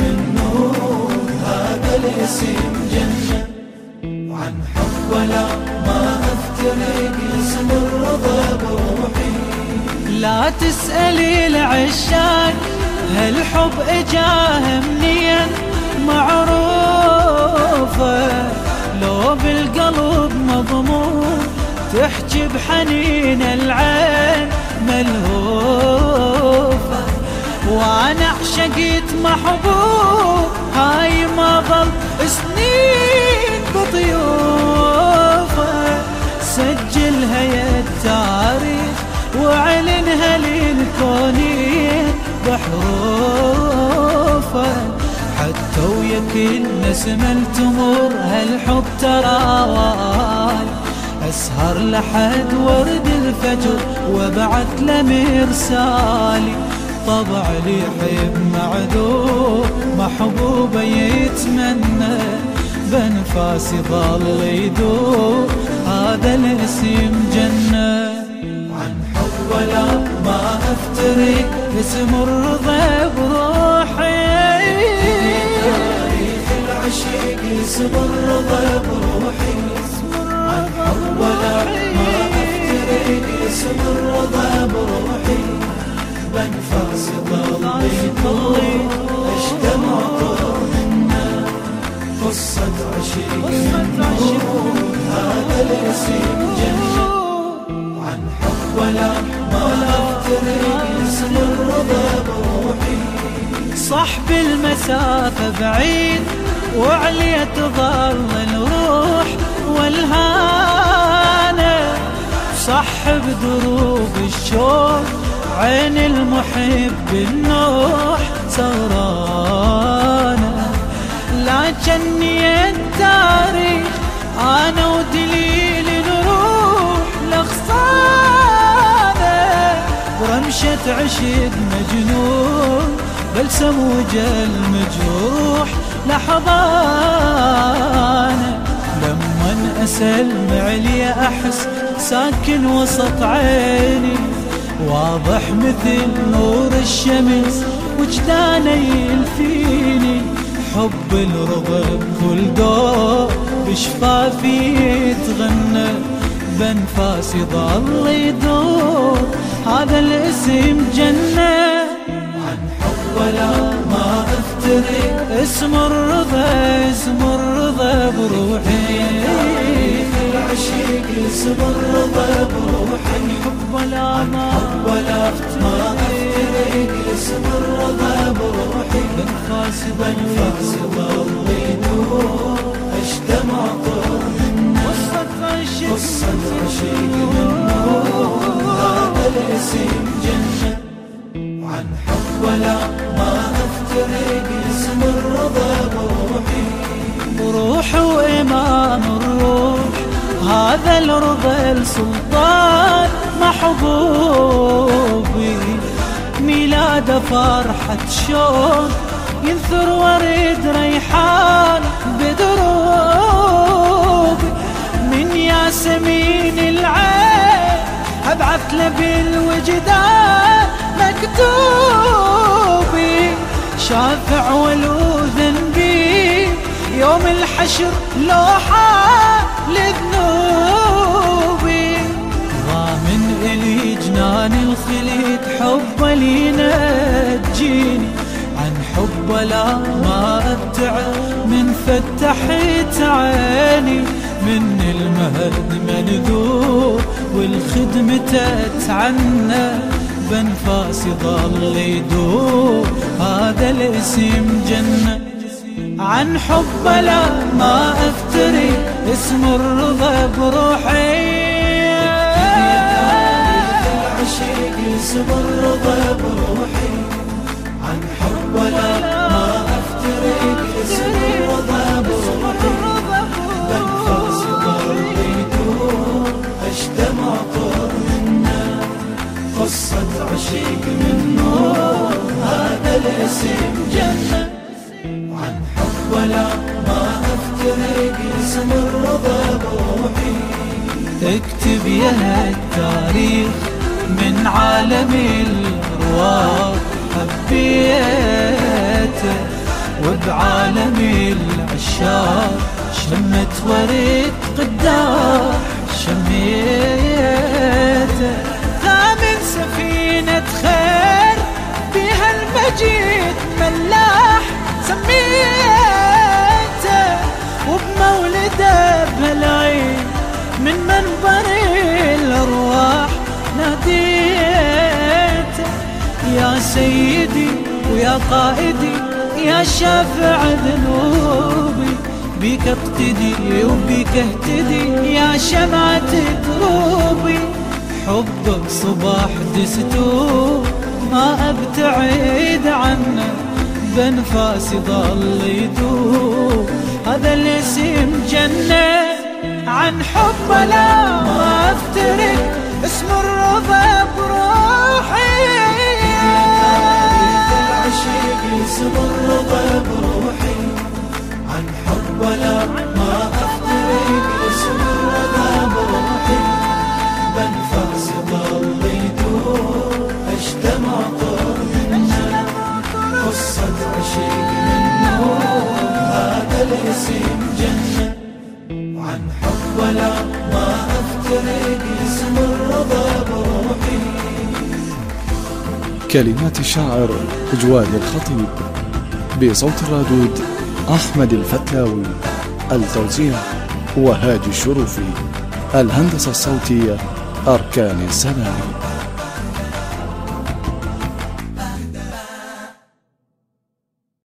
من نور هذا الاسم جنة عن حب ولا ما افترق اسم الرضا بروحي لا تسألي العشاق هالحب إجاه منين؟ معروفة لو بالقلب مضمون تحجي بحنين العين ملهوفة. وأنا عشقت محبوب هاي ما ظل سنين بطيوفة. سجلها يا التاريخ وأعلنها للكونين بحروفة. حتى ويا كل نسمة التمر هالحب تراواي أسهر لحد ورد الفجر وابعث له مرسالي. طبع لي حب معذور محبوبة يتمنى بنفاسي ظل يدور. هذا الاسم جنة. عن حب ولا ما افترق اسم الرضا بروحي. تاريخ العشيق اسم الرضا بروحي. عن حب ولا ما افترق اسم الرضا بروحي. بنفاس يدور اجتمع طور منا قصة نور هذا الاسم جنة عن حب ولا ما افترق اسم الرضا بروحي صحب المسافة بعيد وعليه تظل الروح والهانة. صحب دروب الشوق عين المحب النوح سهرانة لكني التاريخ أنا ودليل نروح لغصانة ورمشة عشق مجنون بلسم وجل مجروح لحظانة لما أسلم علي أحس ساكن وسط عيني. واضح مثل نور الشمس وجدانه يلفيني. حب الرضا بكل دور بشفافي يتغنى. بنفاسي ظل يدور هذا الاسم جنة. عن حب ولا ما افترق اسم الرضا اسم الرضا بروحي. اسم الرضا بروحي حب ولا ما ولا ما افترق اسم الرضا بروحي من هذا الاسم جنة عن حب ولا ما افترق اسم الرضا بروحي. بروح وإمام الروح هذا الرضا السلطان محبوبي ميلاد فرحة شوق ينثر ورد ريحان بدروبي من ياسمين العين أبعث له بالوجدان مكتوبي. شافع ولو ذنبي يوم الحشر لوحة لذنوبي. ضامن إلي جنان الخليد حب لي نجيني عن حب لا ما أبتعد من فتحت عيني. من المهد منذور والخدمة تتعنى. بنفاسي ظل يدور هذا الاسم جنة. عن حب لا ما أفتري اسم الرضا بروحي. العشيق اسم الرضا بروحي. عن حب ولا ما افترق اسم الرضا بروحي. ظل يدور اجتمع طور منا قصة عشيق من نور. هذا الاسم جنة. ولا ما أفترق اسم الرضا بروحي. اكتب يا التاريخ من عالم الأرواح. حبيته وبعالم العشاق. شمت ورد قدام شميته منبر الأرواح ناديته يا سيدي ويا قائدي يا شافع ذنوبي بك اقتدي وبك اهتدي يا شمعة دروبي حبك صباح دستور ما أبتعد عنه بنفاسي ظل يدور. هذا الاسم جنة. عن حب لا أفترق. اسم الرضا بروحي. اسم الرضا بروحي. عن حب ولا ما ما افترق اسم الرضا بروحي. كلمات الشاعر جواد الخطيب بصوت الرادود أحمد الفتلاوي التوزيع وهاجي الشروفي الهندسة الصوتية أركان السماعي